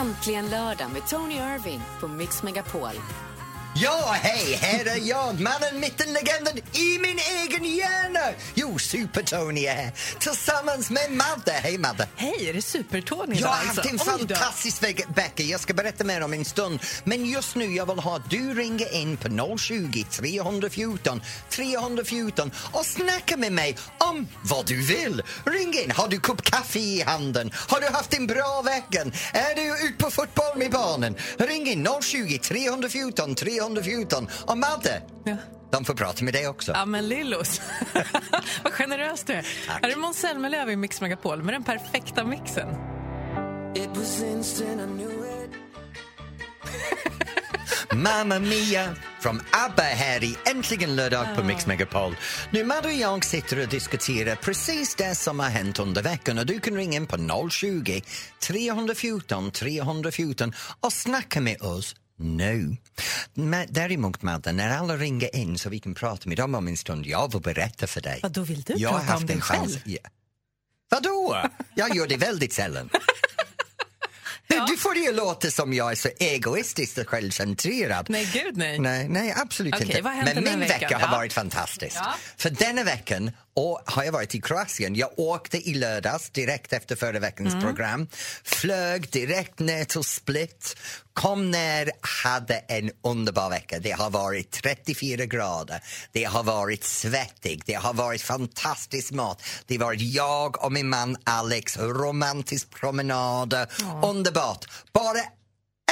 Äntligen lördag med Tony Irving på Mix Megapol. Ja, hej! Här är jag, mannen, myten, legenden i min egen hjärna! Jo, Super-Tony är här, tillsammans med Madde. Hej, Madde! Hej, är det Super-Tony Jag har haft en fantastisk vecka. Jag ska berätta mer om en stund. Men just nu jag vill ha att du ringer in på 020 314 314 och snacka med mig om vad du vill. Ring in. Har du kopp kaffe i handen? Har du haft en bra vecka? Är du ute på fotboll med barnen? Ring in 020 314 314 och Madde, Ja. de får prata med dig också. Ja, men Lillos. Vad generös du är. Tack. Här är Måns Zelmerlöw i Mix Megapol med den perfekta mixen. Mamma Mia från ABBA här i Äntligen lördag på Mix Megapol. Nu Madde och jag sitter och diskuterar precis det som har hänt under veckan och du kan ringa in på 020 314 314 och snacka med oss nu. Men däremot Madde, när alla ringer in så vi kan prata med dem om en stund, jag vill berätta för dig. Vad då vill du jag prata om dig själv? Ja. Vadå? Jag gör det väldigt sällan. Du, du får det ju låta som jag är så egoistisk och självcentrerad. Nej, gud nej. Nej, nej absolut Okej, inte. Men min veckan? vecka har Ja. varit fantastisk. Ja. För denna veckan och har jag varit i Kroatien. Jag åkte i lördags direkt efter förra veckans Mm. program. Flög direkt ner till Split. Kom ner, hade en underbar vecka. Det har varit 34 grader. Det har varit svettigt. Det har varit fantastisk mat. Det har varit jag och min man Alex, romantisk promenad. Underbart. Bara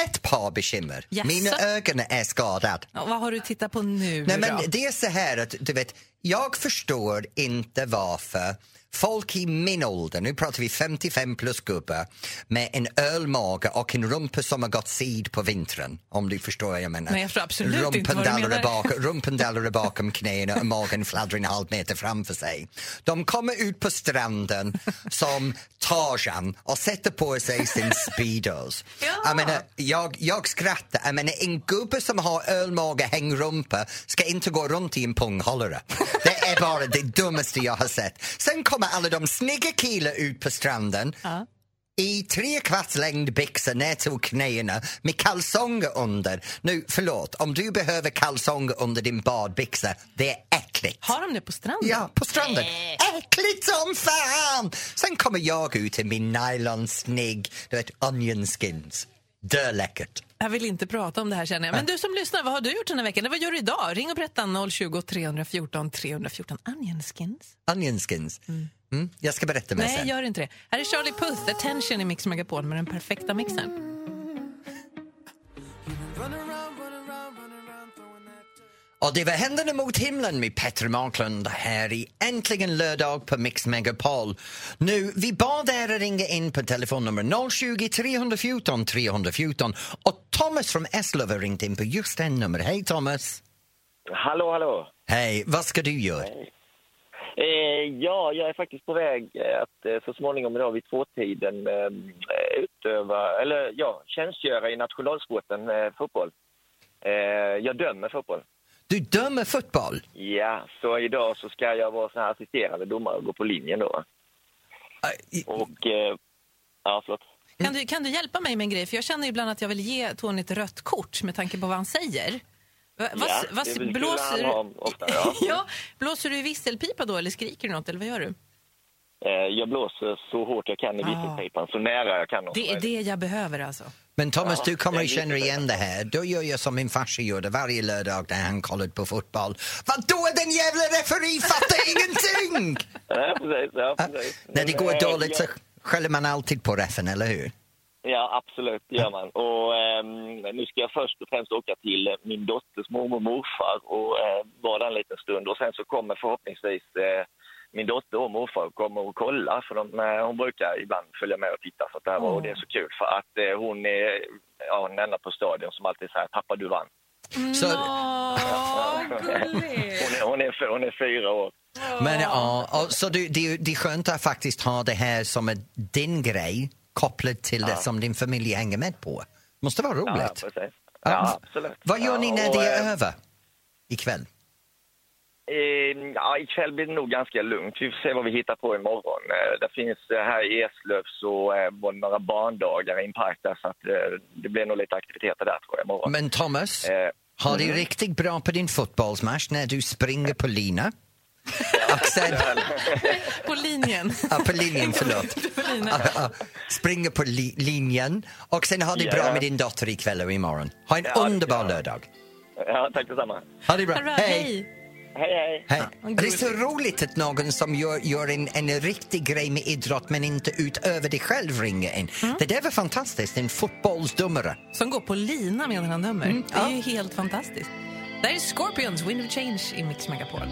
ett par bekymmer. Jaså? Mina ögon är skadade. Ja, vad har du tittat på nu Nej, då? men det är så här att du vet, jag förstår inte varför folk i min ålder, nu pratar vi 55 plus gubbar, med en ölmage och en rumpa som har gått sid på vintern, om du förstår vad jag menar. Nej, jag förstår absolut inte rumpen vad du menar. Bak, rumpen dallrar bakom knäna och magen fladdrar en halv meter framför sig. De kommer ut på stranden som Tarzan och sätter på sig sin speedos. Ja. Jag, menar, jag, jag skrattar. Jag menar, en gubbe som har ölmage, hängrumpa ska inte gå runt i en punghållare. Det är bara det dummaste jag har sett. Sen kommer alla de snygga killar ut på stranden Ja. i tre kvarts längd byxor ner till knäna med kalsonger under. Nu, förlåt, om du behöver kalsonger under din badbyxa, det är äckligt. Har de det på stranden? Ja, på stranden. Äckligt som fan! Sen kommer jag ut i min nylonsnygg, du vet, onion skins. Döläckert. Jag vill inte prata om det här känner jag. Men du som lyssnar, vad har du gjort den här veckan? Vad gör du idag? Ring och berätta 020 314 314. Onion skins? Onion skins. Mm, jag ska berätta mer Nej, sen. gör inte det. Här är Charlie Puth, Attention i Mix Megapol med den perfekta mixen. Och det var Händerna mot himlen med Petter Marklund här i Äntligen lördag på Mix Megapol. Nu, vi bad er ringa in på telefonnummer 020 314 314 och Thomas från Eslöv har ringt in på just den nummer. Hej Thomas! Hallå, hallå. Hej, vad ska du göra? Eh, ja, jag är faktiskt på väg eh, att eh, så småningom idag vid tvåtiden eh, utöva, eller ja, tjänstgöra i nationalsporten eh, fotboll. Eh, jag dömer fotboll. Du dömer fotboll? Ja, så idag så ska jag vara sån här assisterande domare och gå på linjen då. Äh, i- Och, eh, ja, förlåt. Kan du, kan du hjälpa mig med en grej? För jag känner ibland att jag vill ge Tony ett rött kort med tanke på vad han säger. Va, vad, Ja, kul blåser, ofta, ja. ja, blåser du i visselpipa då eller skriker du något eller vad gör du? Eh, jag blåser så hårt jag kan i visselpipan, så nära jag kan. Det är det jag behöver alltså. Men Thomas, Ja, du kommer att känna igen det här. Då gör jag som min farsa gjorde varje lördag när han kollade på fotboll. Vadå, den jävla referee fattar ingenting! Ja, precis. Ja, precis. När det går eh, dåligt så skäller man alltid på refen, eller hur? Ja, absolut, det gör man. Och ehm, nu ska jag först och främst åka till eh, min dotters mormor och morfar och eh, vara där en liten stund. Och sen så kommer förhoppningsvis eh, min dotter och morfar kommer och kolla, för de, eh, hon brukar ibland följa med och titta. Så att det, här var, och det är så kul, för att eh, hon är ja, den enda på stadion som alltid säger pappa du vann. Så, Åh, Hon är, hon är, hon är fyra år. men ja, så du, det, det är skönt att faktiskt ha det här som är din grej kopplat till det som din familj hänger med på. Måste vara Ja, roligt. Ja. Ja, absolut. Vad gör Ja, ni när och, det är eh, över ikväll? Eh, ja, ikväll blir det nog ganska lugnt. Vi får se vad vi hittar på imorgon. Eh, det finns eh, här i Eslöv så eh, var det några barndagar i en park där så att eh, det blir nog lite aktiviteter där tror jag imorgon. Men Thomas, Eh, har du riktigt bra på din fotbollsmatch när du springer på lina? Och sen, På linjen. ja, på linjen, förlåt. På linjen. Ja, ja, springer på li linjen och sen har det Ja. bra med din dotter ikväll och imorgon. Ha en Ja, underbar jag. lördag. ja, tack detsamma. Ha det bra. Bra, Hej! hej. Hej, hej! Hej. Det är så roligt att någon som gör, gör en, en riktig grej med idrott men inte utöver det själv ringer in. Mm. Det där var fantastiskt, en fotbollsdomare. Som går på lina medan han dömer. Mm, Det är ja. ju helt fantastiskt. Där är Scorpions, Wind of Change i Mix Megapol.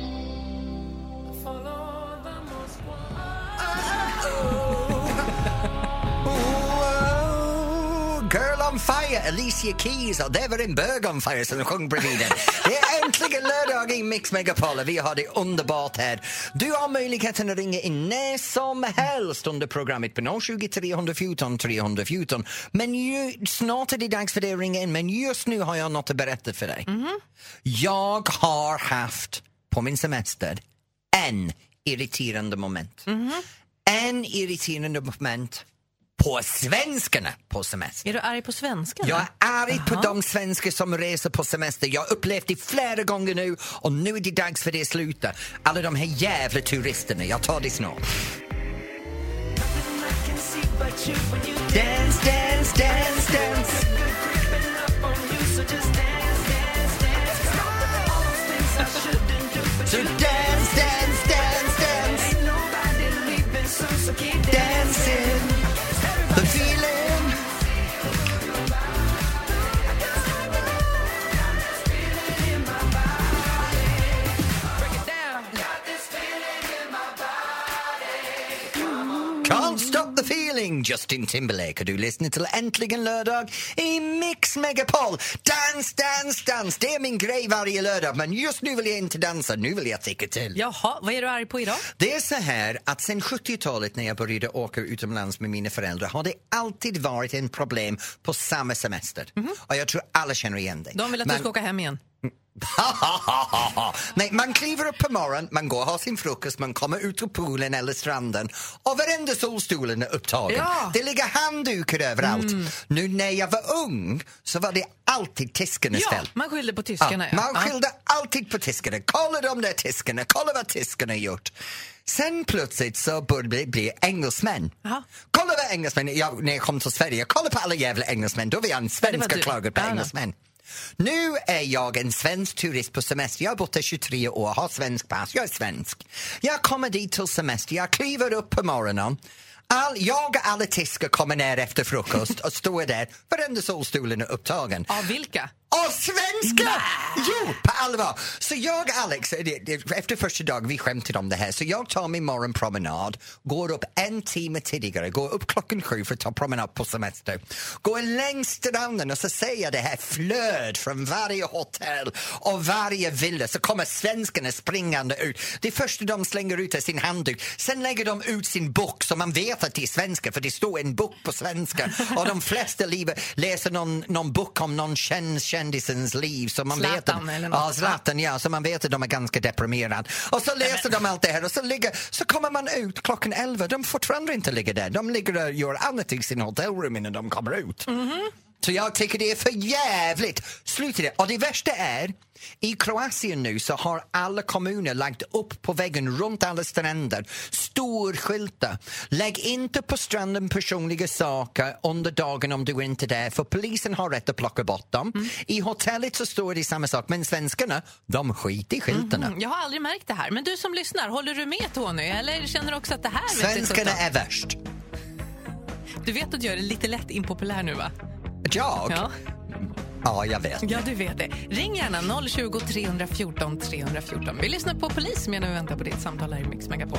On fire, Alicia Keys och det var en bög on fire som sjöng bredvid den. Det är äntligen lördag i Mix Megapol och vi har det underbart här. Du har möjligheten att ringa in när som helst under programmet på 020 314 314. Men ju, snart är det dags för dig att ringa in men just nu har jag något att berätta för dig. Jag har haft på min semester en irriterande moment. En irriterande moment på svenskarna på semester. Är du arg på svenskarna? Jag är arg på de svenskar som reser på semester. Jag har upplevt det flera gånger nu och nu är det dags för det att sluta. Alla de här jävla turisterna, jag tar det snart. Dance, dance, dance, dance. So Justin Timberlake. Och du lyssnar till Äntligen lördag i Mix Megapol. Dans, dans, dans. Det är min grej varje lördag. Men just nu vill jag inte dansa, nu vill jag tycka till. Jaha, vad är du arg på idag? Det är så här att sen 70-talet när jag började åka utomlands med mina föräldrar har det alltid varit en problem på samma semester. Och jag tror alla känner igen det. De vill att Men- du ska åka hem igen. Nej, man kliver upp på morgonen, man går och har sin frukost, man kommer ut på poolen eller stranden och varenda solstolen är upptagen. Ja. Mm. Det ligger handdukar överallt. Nu när jag var ung så var det alltid tiskarna Ja, man skyllde på tyskarna. Ja, man Ja. skyllde alltid på tyskarna. Kolla de där tyskarna, kolla vad tyskarna har gjort. Sen plötsligt så började det bli engelsmän. Jaha. Kolla vad engelsmän, jag, när jag kom till Sverige, kolla på alla jävla engelsmän. Då var jag en svensk och klagade på engelsmän. Nu är jag en svensk turist på semester. Jag har bott i 23 år, har svensk pass, jag är svensk. Jag kommer dit till semester, jag kliver upp på morgonen. All, jag och alla tyskar kommer ner efter frukost och står där, varenda solstolen är upptagen. Av vilka? Av svenska! Jo, på allvar! Så jag och Alex, efter första dagen, vi skämtade om det här, så jag tar min morgonpromenad, går upp en timme tidigare, går upp klockan sju för att ta promenad på semester. Går längs stranden och så ser jag det här flöd från varje hotell och varje villa, så kommer svenskarna springande ut. Det första de slänger ut är sin handduk, sen lägger de ut sin bok så man vet att det är svenska för det står en bok på svenska och de flesta läser någon, någon bok om någon känd, kändisens liv så man vet Zlatan att, eller något. Ja, Zlatan, ja, så man vet att de är ganska deprimerade. Och så läser de allt det här och så, ligger, så kommer man ut klockan elva, de fortfarande inte ligger där. De ligger och gör annat i sin hotellrum innan de kommer ut. Så jag tycker det är för jävligt. Sluta det. Och det värsta är, i Kroatien nu så har alla kommuner lagt upp på väggen runt alla stränder storskyltar. Lägg inte på stranden personliga saker under dagen om du inte är där för polisen har rätt att plocka bort dem. I hotellet så står det samma sak men svenskarna, de skiter i skyltarna. Jag har aldrig märkt det här. Men du som lyssnar, håller du med Tony? Eller känner du också att det här Svenskarna är värst. Du vet att jag är lite lätt impopulär nu va? Jag? Ja. Ja, jag vet. Ja, du vet det. Ring gärna 020 314 314. Vi lyssnar på polis medan vi väntar på ditt samtal här i Mix Megapol.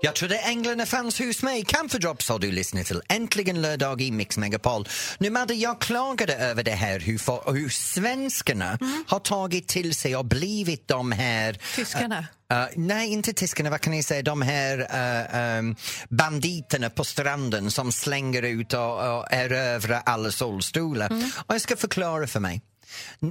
Jag trodde änglarna fanns hos mig. Camphor Drops har du lyssnat till. Äntligen lördag i Mix Megapol. Nu Madde, jag klagade över det här hur, för, hur svenskarna har tagit till sig och blivit de här... Tyskarna? Uh, nej, inte tyskarna. Vad kan jag säga? De här uh, um, banditerna på stranden som slänger ut och, och erövrar alla solstolar. Och jag ska förklara för mig.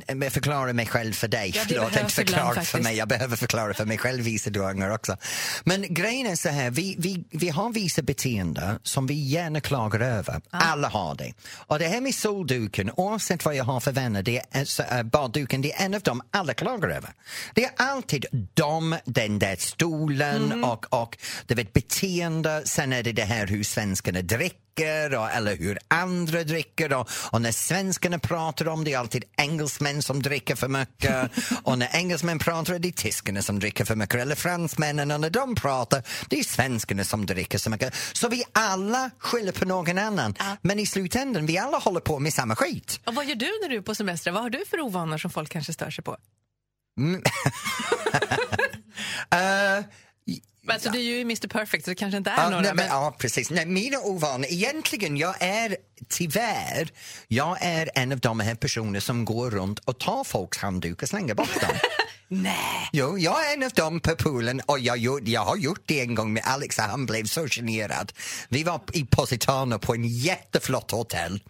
Jag förklarar mig själv för dig. Ja, det Förlåt, inte förklara för faktiskt. mig. Jag behöver förklara för mig själv vissa gånger också. Men grejen är så här, vi, vi, vi har vissa beteenden som vi gärna klagar över. Alla har det. Och det här med solduken, oavsett vad jag har för vänner, det är, så, äh, badduken, det är en av dem alla klagar över. Det är alltid de, den där stolen och, och du vet, beteende. Sen är det det här hur svenskarna dricker och, eller hur andra dricker. Och, och när svenskarna pratar om det är alltid engelsmän som dricker för mycket. och när engelsmän pratar är det tyskarna som dricker för mycket. Eller fransmännen och när de pratar det är svenskarna som dricker så mycket. Så vi alla skyller på någon annan. Men i slutändan, vi alla håller på med samma skit. Och vad gör du när du är på semester? Vad har du för ovanor som folk kanske stör sig på? Eh, Men Alltså, du är ju Mr Perfect så det kanske inte är Ja, några. nej, men... men, ja, precis. Nej, mina ovanor, egentligen, jag är tyvärr, jag är en av de här personerna som går runt och tar folks handdukar och slänger bort dem. Nej. Jo, jag är en av dem på poolen och jag, gjorde, jag har gjort det en gång med Alex och han blev så generad. Vi var i Positano på en jätteflott hotell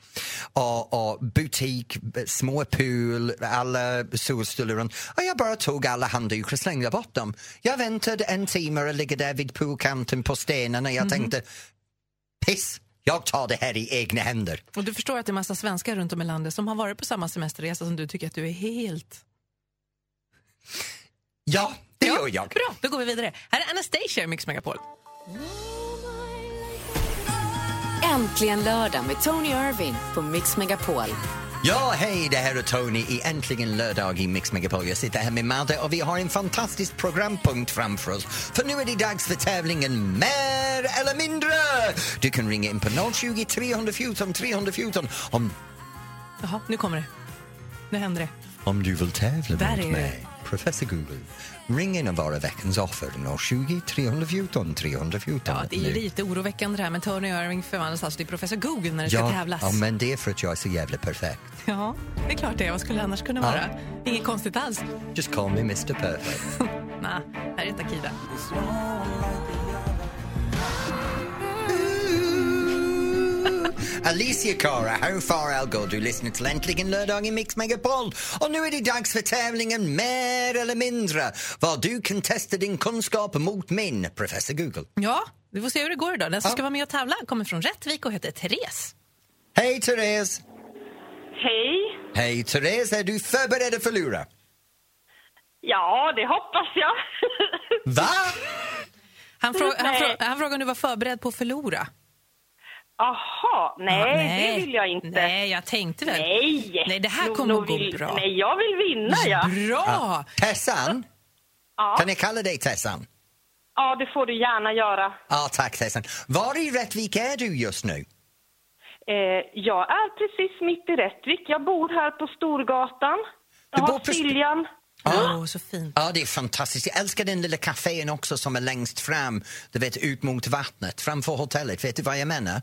och, och butik, små pool, alla solstolar och jag bara tog alla handdukar och slängde bort dem. Jag väntade en timme och ligger där vid poolkanten på stenen och jag tänkte piss, jag tar det här i egna händer. Och du förstår att det är massa svenskar runt om i landet som har varit på samma semesterresa som du tycker att du är helt... Ja, det gör jag. Bra, då går vi vidare. Här är Anastasia i Mix Megapol. Äntligen lördag med Tony Irving på Mix Megapol. Ja, hej, det här är Tony i Äntligen lördag i Mix Megapol. Jag sitter här med Madde och vi har en fantastisk programpunkt framför oss. För nu är det dags för tävlingen Mer eller mindre! Du kan ringa in på 020 314 314 om, Jaha, nu kommer det. Nu händer det. om du vill tävla Där mot är det. mig. Professor Google. Ring in och vara veckans offer 020 314 314. Ja, det är ju lite oroväckande det här med Tony Irving förvandlas alltså till professor Google när det ska Ja, tävlas. ja, men det är för att jag är så jävla perfekt. Ja, det är klart det. Vad skulle det annars kunna Ja. vara? Inget konstigt alls. Just call me Mr Perfect. Nej, här är Takida. Alicia Cara, How far I'll go. Du lyssnar till Äntligen lördag i Mix Megapol. Och nu är det dags för tävlingen Mer eller mindre. Var du kan testa din kunskap mot min, Professor Google. Ja, vi får se hur det går idag. Den som Ja. ska vara med och tävla kommer från Rättvik och heter Therese. Hej Therese! Hej. Hej Therese, är du förberedd att förlora? Ja, det hoppas jag. Va? Han, frå- han, frå- han frågade om du var förberedd på att förlora. Jaha, nej, det vill jag inte. Nej, jag tänkte väl. Nej. Nej, det här Nog- kommer nog att gå vill, bra. Nej, jag vill vinna, ja. Bra! Tessan? Ja, Kan jag kalla dig Tessan? ja det får du gärna göra. Ja, tack Tessan. Var i Rättvik är du just nu? Eh, jag är precis mitt i Rättvik. Jag bor här på Storgatan. Du Jag bor har på Siljan. Åh, så fint. Ja, det är fantastiskt. Jag älskar den lilla kafén också som är längst fram, du vet, ut mot vattnet, framför hotellet. Vet du vad jag menar?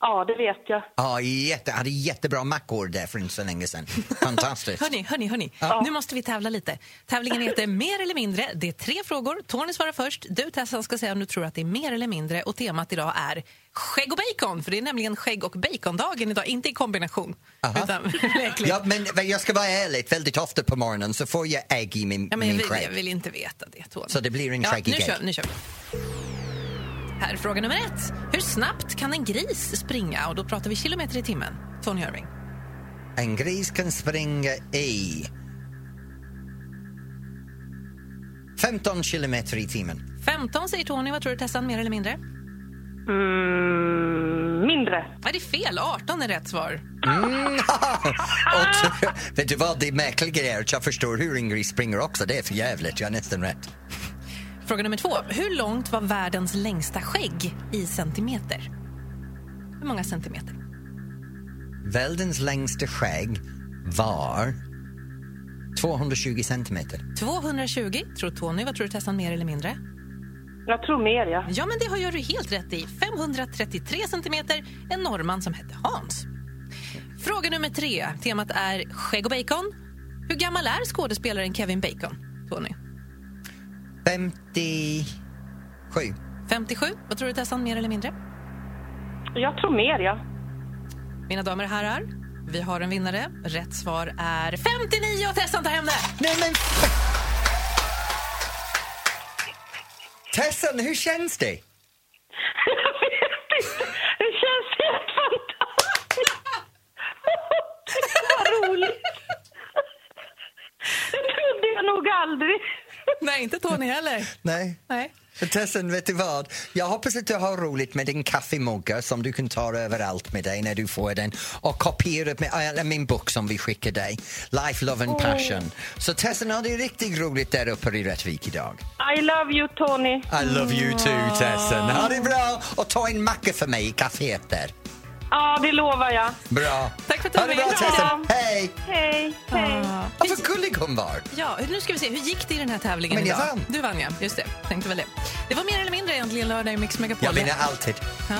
Ja, det vet jag. Ja, jätte, hade jättebra mackor där för inte så länge sedan. Fantastiskt. Hörni, hörni, hörni. Ja. Nu måste vi tävla lite. Tävlingen heter Mer eller mindre. Det är tre frågor. Tony svarar först. Du, Tessan, ska säga om du tror att det är mer eller mindre. Och temat idag är skägg och bacon. För det är nämligen skägg och bacondagen idag. Inte i kombination. Utan. Ja, men jag ska vara ärlig, väldigt ofta på morgonen så får jag ägg i min, Ja, men jag, min vill, jag vill inte veta det, Tony. Så det blir en ja, skäggig nu ägg. kör, nu kör vi. Här är fråga nummer ett. Hur snabbt kan en gris springa? Och då pratar vi kilometer i timmen. Tony Irving. En gris kan springa i 15 kilometer i timmen. 15 säger Tony. Vad tror du Tessan, mer eller mindre? Mm, mindre. Ja, det är fel. 18 är rätt svar. Och, vet du vad det märkliga är? Att jag förstår hur en gris springer också. Det är för jävligt. Jag är nästan rätt. Fråga nummer två. Hur långt var världens längsta skägg i centimeter? Hur många centimeter? Världens längsta skägg var 220 centimeter. 220 tror Tony. Vad tror du Tessan, mer eller mindre? Jag tror mer, ja. Ja, men det har du helt rätt i. 533 centimeter, en norrman som hette Hans. Fråga nummer tre. Temat är skägg och bacon. Hur gammal är skådespelaren Kevin Bacon, Tony? 57. 57. Vad tror du, Tessan, mer eller mindre? Jag tror mer, ja. Mina damer och herrar, vi har en vinnare. Rätt svar är 59 och Tessan tar hem det! Nej, men... Tessan, hur känns det? Jag vet inte. Det känns helt fantastiskt. Vad roligt. Det trodde jag nog aldrig. Nej, inte Tony heller. Nej. Nej. Tessan, vet du vad? Jag hoppas att du har roligt med din kaffemugga som du kan ta överallt med dig när du får den och kopiera med, min bok som vi skickar dig, Life, Love and Passion. Så Tessan, har det riktigt roligt där uppe i Rättvik idag. I love you, Tony. I love you too, Tessan. Ha det bra och ta en macka för mig i kaféet där. Ja, det lovar jag. Bra. Tack för att du Ha det var bra, med. Hej! Hej, hej. Vad för gullig hon var. Ja, nu ska vi se. Hur gick det i den här tävlingen Men jag idag? vann. Du vann, ja. Just det. Tänkte väl det. Det var mer eller mindre egentligen lördag i Mix Megapol. Jag vinner alltid. Ja.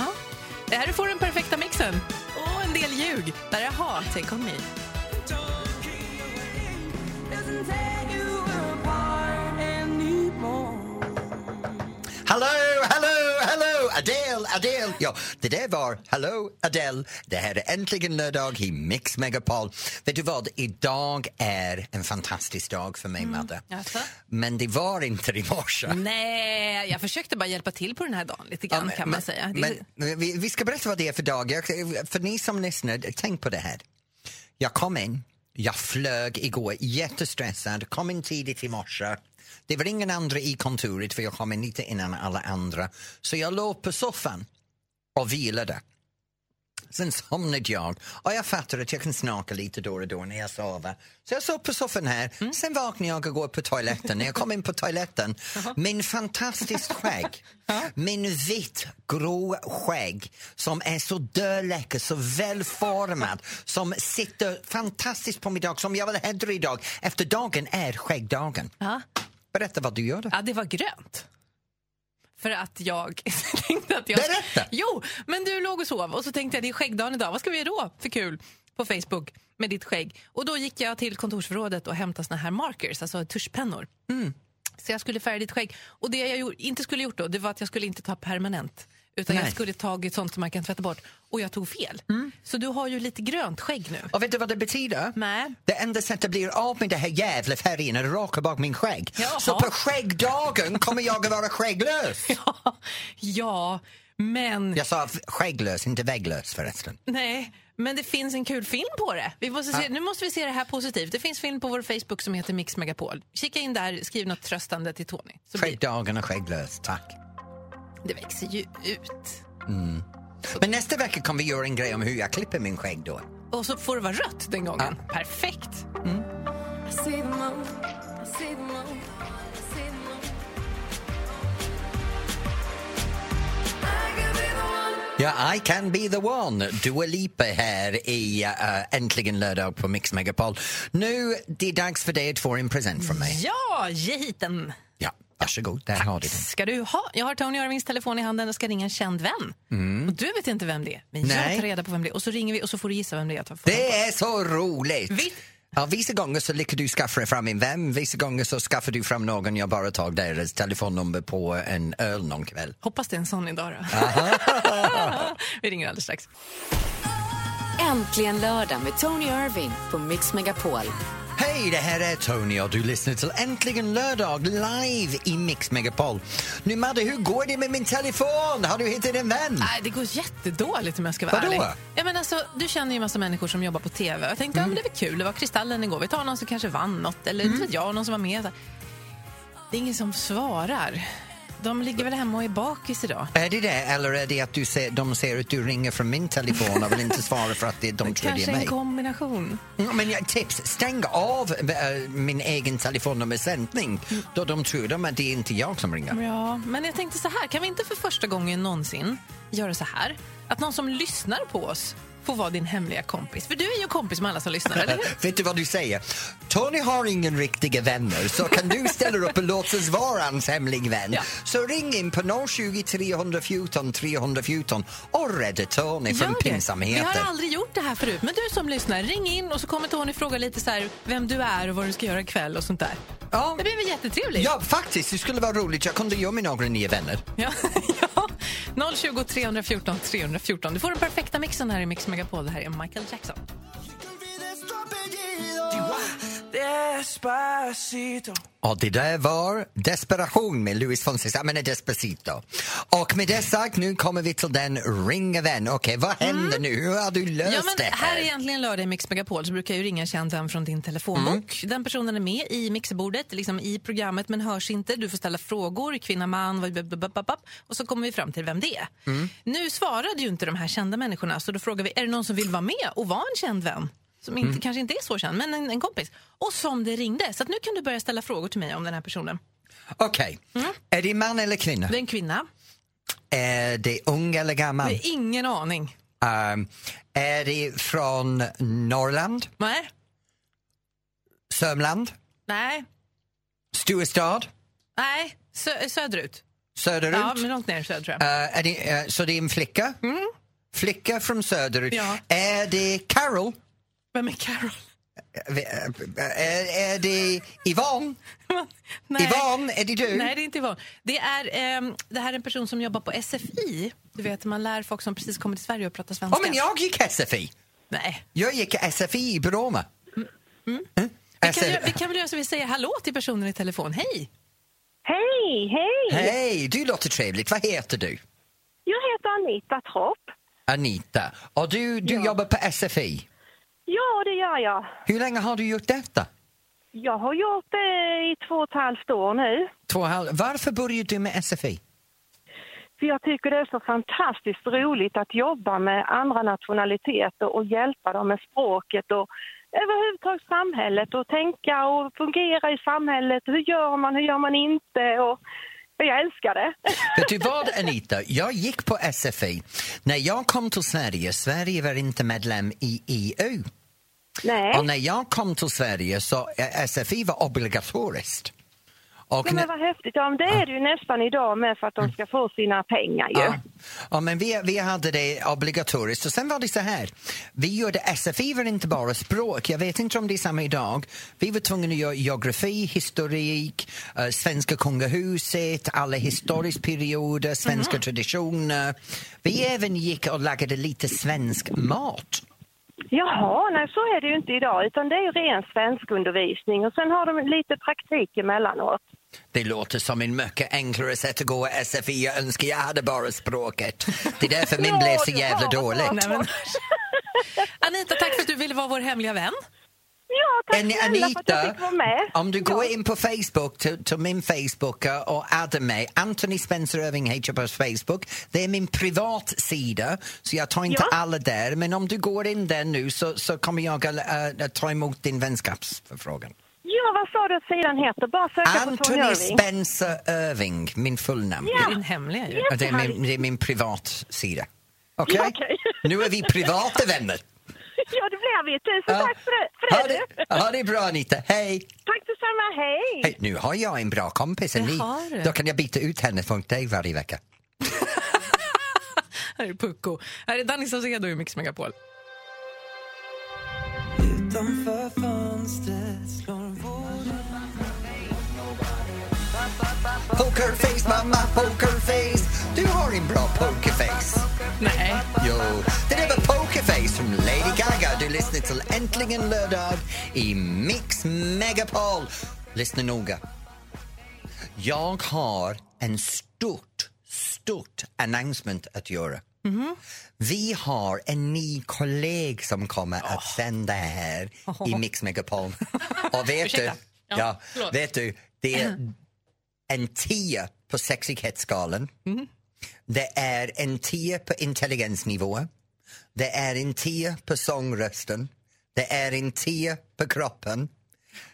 Det här får den perfekta mixen. Och en del ljug. Där är Ha, Take On Me. Hello, Adele, Adele. Ja, det där var Hello, Adele. Det här är äntligen lördag i Mix Megapol. Vet du vad, idag är en fantastisk dag för mig, Madde. Jaså? Men det var inte i morse. Nej, jag försökte bara hjälpa till på den här dagen lite grann kan man säga. Det- Men, men vi, vi ska berätta vad det är för dag. Jag, för ni som lyssnar, tänk på det här. Jag kom in, jag flög igår, jättestressad, kom in tidigt i morse. Det var ingen andra i kontoret för jag kom in lite innan alla andra. Så jag låg på soffan och vilade. Sen somnade jag och jag fattade att jag kan snarka lite då och då när jag sover. Så jag sov på soffan här, sen vaknade jag och går på toaletten. När jag kom in på toaletten, min fantastiskt skägg, min vitt grå skägg som är så döläcker, så välformad, som sitter fantastiskt på min dag, som jag vill hedra idag. Efter dagen är skäggdagen. Berätta vad du gjorde. Ja, det var grönt. För att jag tänkte att jag... Berätta! Jo, men du låg och sov och så tänkte jag det är skäggdagen idag. Vad ska vi göra då för kul på Facebook med ditt skägg? Och då gick jag till kontorsförrådet och hämtade såna här markers, alltså tuschpennor. Så jag skulle färga ditt skägg. Och det jag inte skulle gjort då, det var att jag skulle inte ta permanent. Utan Nej. jag skulle tagit sånt som man kan tvätta bort. Och jag tog fel. Så du har ju lite grönt skägg nu. Och vet du vad det betyder? Nej. Det enda sättet att bli av med det här jävla färgen är att raka bak min skägg. Jaha. Så på skäggdagen kommer jag att vara skägglös. ja, men... Jag sa skägglös, inte vägglös förresten. Nej, men det finns en kul film på det. Vi måste se, Nu måste vi se det här positivt. Det finns film på vår Facebook som heter Mix Megapol. Kika in där, skriv något tröstande till Tony. Skäggdagen och skägglös, tack. Det växer ju ut. Men nästa vecka kommer vi göra en grej om hur jag klipper min skägg då. Och så får det vara rött den gången. Perfekt. Ja, I can be the one. Dua Lipa här i uh, Äntligen lördag på Mix Megapol. Nu, det är dags för dig att få en present från mig. Ja, ge hit den. Varsågod, där har du den. Ska du ha? Jag har Tony Irvings telefon i handen och ska ringa en känd vän. Och du vet inte vem det är, men jag Nej. tar reda på vem det är. Och så ringer vi och så får du gissa vem det är. jag tar- Det är så roligt! Vi- Ja, vissa gånger så lyckas du skaffa fram en vän, vissa gånger så skaffar du fram någon jag bara tagit deras telefonnummer på en öl någon kväll. Hoppas det är en sån idag då. vi ringer alldeles strax. Äntligen lördag med Tony Irving på Mix Megapol. Hej, det här är Tony och du lyssnar till Äntligen lördag live i Mix Megapol. Nu Madde, hur går det med min telefon? Har du hittat en vän? Nej, det går jättedåligt om jag ska vara Vadå? ärlig. Ja, men alltså, du känner ju massa människor som jobbar på TV. Jag tänkte, ja, men det väl kul, det var Kristallen igår. Vi tar någon som kanske vann något, eller inte vet jag, någon som var med. Det är ingen som svarar. De ligger väl hemma och är bakis idag. Är det det, eller är det att du ser, de ser att du ringer från min telefon och vill inte svara för att det, de tror det Kanske är en mig? kombination. Mm, Men jag, tips, stäng av äh, min egen telefonnummersändning då de tror de att det är inte jag som ringer. Ja, men jag tänkte så här, kan vi inte för första gången någonsin göra så här? Att någon som lyssnar på oss få vara din hemliga kompis. För du är ju kompis med alla som lyssnar, eller hur? Vet du vad du säger? Tony har ingen riktiga vänner så kan du ställa upp och låtsas vara hans hemlig vän. Ja. Så ring in på 020 314 314 och rädda Tony från det. Vi pinsamheter. har aldrig gjort det här förut. Men du som lyssnar, ring in och så kommer Tony fråga lite så här, vem du är och vad du ska göra ikväll och sånt där. Ja. Det blir väl jättetrevligt? Ja, faktiskt. Det skulle vara roligt. Jag kunde göra mig några nya vänner. Ja. 020 314 314. Du får den perfekta mixen här i Mix Megapol. Det här är Michael Jackson. Och det där var Desperation med Luis Fonseca, men Despacito. Och med det sagt, nu kommer vi till den ringa vän. Okej, vad händer nu? Hur har du löst Mm. Ja, men det här här? är egentligen lördag i Mix Megapol så brukar jag ju ringa en känd vän från din telefonbok. Mm. Den personen är med i mixerbordet, liksom i programmet men hörs inte. Du får ställa frågor, kvinna, man, och så kommer vi fram till vem det är. Mm. Nu svarade ju inte de här kända människorna så då frågar vi, är det någon som vill vara med och vara en känd vän? Som inte, Mm. kanske inte är så känd, men en, en kompis. Och som det ringde. Så att nu kan du börja ställa frågor till mig om den här personen. Okej, är det man eller kvinna? Det är en kvinna. Är det ung eller gammal? Det är ingen aning. Um, är det från Norrland, Nej. Sörmland, Nej. Sturestad, Nej. Sö söderut. söderut? Ja, men långt ner söderut. Uh, är det, uh, så det är en flicka? Flicka från söderut. Ja. Är det Carol? Vem är Carol? Är, är det Yvonne? Nej. Yvonne, är det du? Nej, det är inte Yvonne. Det, är, ehm, det här är en person som jobbar på SFI. Du vet, man lär folk som precis kommit till Sverige och prata svenska. Ja, men jag gick SFI. Nej. Jag gick SFI i Bromma. Mm. Vi kan, SF ju- vi kan väl göra så vi säger hallå till personen i telefon. Hej! Hej, hej! Hej, du låter trevligt. Vad heter du? Jag heter Anita Tropp. Anita. Och du, du jobbar på SFI. Ja, det gör jag. Hur länge har du gjort detta? Jag har gjort det i två och ett halvt år nu. Två halv. Varför började du med SFI? För jag tycker det är så fantastiskt roligt att jobba med andra nationaliteter och hjälpa dem med språket och överhuvudtaget samhället och tänka och fungera i samhället. Hur gör man, hur gör man inte? Och jag älskar det. Vet du vad, Anita? Jag gick på SFI. När jag kom till Sverige, Sverige var inte medlem i EU. Nej, Och när jag kom till Sverige så eh, SFI var obligatoriskt. Och ja, men vad häftigt. Ja, men det är det ju nästan idag med för att de ska få sina pengar ju. Ja. ja, men vi, vi hade det obligatoriskt. Och sen var det så här. Vi gjorde SFI var inte bara språk. Jag vet inte om det är samma idag. Vi var tvungna att göra geografi, historik, eh, svenska kungahuset, alla historiska perioder, svenska traditioner. Vi även gick och lagade lite svensk mat. Jaha, nej så är det ju inte idag utan det är ju ren svenskundervisning och sen har de lite praktik emellanåt. Det låter som en mycket enklare sätt att gå SFI. Jag önskar jag hade bara språket. Det är därför min blev så jävla dåligt. men... Anita, tack för att du ville vara vår hemliga vän. Ja, tack snälla för att jag fick vara med. om du går ja. in på Facebook, till, till min Facebook eh, och addar mig, Anthony Spencer Irving heter jag på Facebook. Det är min privatsida, så jag tar inte Ja. alla där. Men om du går in där nu så, så kommer jag att äh, ta emot din vänskapsförfrågan. Ja, vad sa du att sidan heter? Bara söka på Tony Anthony Irving. Spencer Irving, min fullnamn. Det är din hemliga ju. Ja, Det är min, det är min privatsida. Okej? Ja, okej. Nu är vi privata vänner. Ja, det blir vi. Tusen Ja. tack för det, för Ha det, ha det bra, Anita. Hej! Tack detsamma. Hej! Hej, nu har jag en bra kompis. Du. Då kan jag byta ut henne mot dig varje vecka. Här är Pucko. Här är Danny Saucedo i Mix Megapol. Pokerface, mamma, pokerface. Du har en bra pokerface. Nej. Jo, det där var Pokerface från Lady Gaga. Du lyssnar till Äntligen lördag i Mix Megapol. Lyssna noga. Jag har en stort, stort announcement att göra. Vi har en ny kollega som kommer att sända här i Mix Megapol. Och vet du. Ja, ja, vet du, det är en 10 på sexighetsskalan. Det är en 10 på intelligensnivå. Det är en 10 på sångrösten. Det är en 10 på kroppen.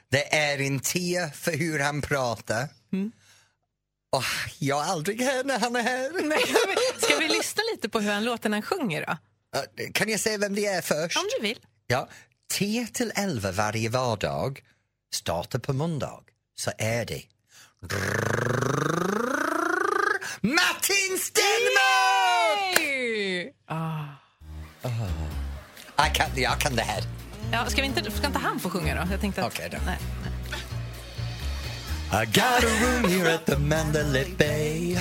Det är en 10 för hur han pratar. Och jag har aldrig hört när han är här. Ska vi lyssna lite på hur han låter när han sjunger då? Kan jag säga vem det är först? Om du vill. Ja, 10 till 11 varje vardag startar på måndag så är det Martin Stenmark! Ah. Jag kan, jag kan det här. Ja, ska, vi inte, ska inte han få sjunga då? Jag tänkte att, Okej då. Nej. I got a room here at the Mandalay Bay.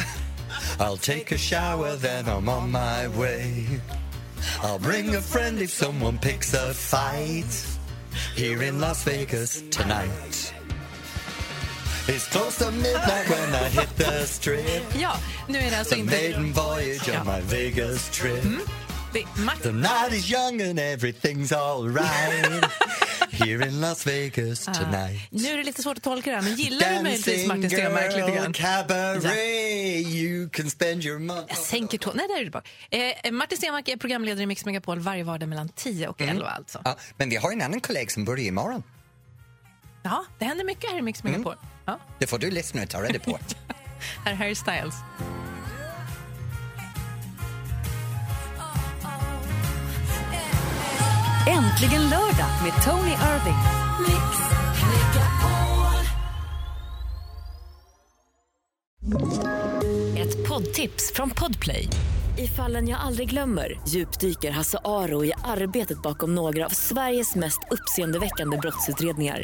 I'll take a shower, then I'm on my way. I'll bring a friend if someone picks a fight here in Las Vegas tonight. It's close to midnight when I hit the strip. Ja, nu är det alltså The inte... maiden voyage on Ja. my Vegas trip. Det är The Martin. night is young and everything's alright here in Las Vegas tonight. Nu är det lite svårt att tolka det här, men gillar du möjligtvis Martin Stenmarck lite grann? cabaret, you can spend your money. Jag sänker tonen. Nej, där är det bara. Eh, Martin Stenmarck är programledare i Mix Megapol varje vardag mellan 10 och 11 alltså. Ja, men vi har en annan kollega som börjar imorgon. Ja, det händer mycket här i Mix Megapol. Ja, Det får du lyssna och ta reda på. här är Harry Styles. Äntligen lördag med Tony Irving. Ett poddtips från Podplay. I fallen jag aldrig glömmer djupdyker Hasse Aro i arbetet bakom några av Sveriges mest uppseendeväckande brottsutredningar.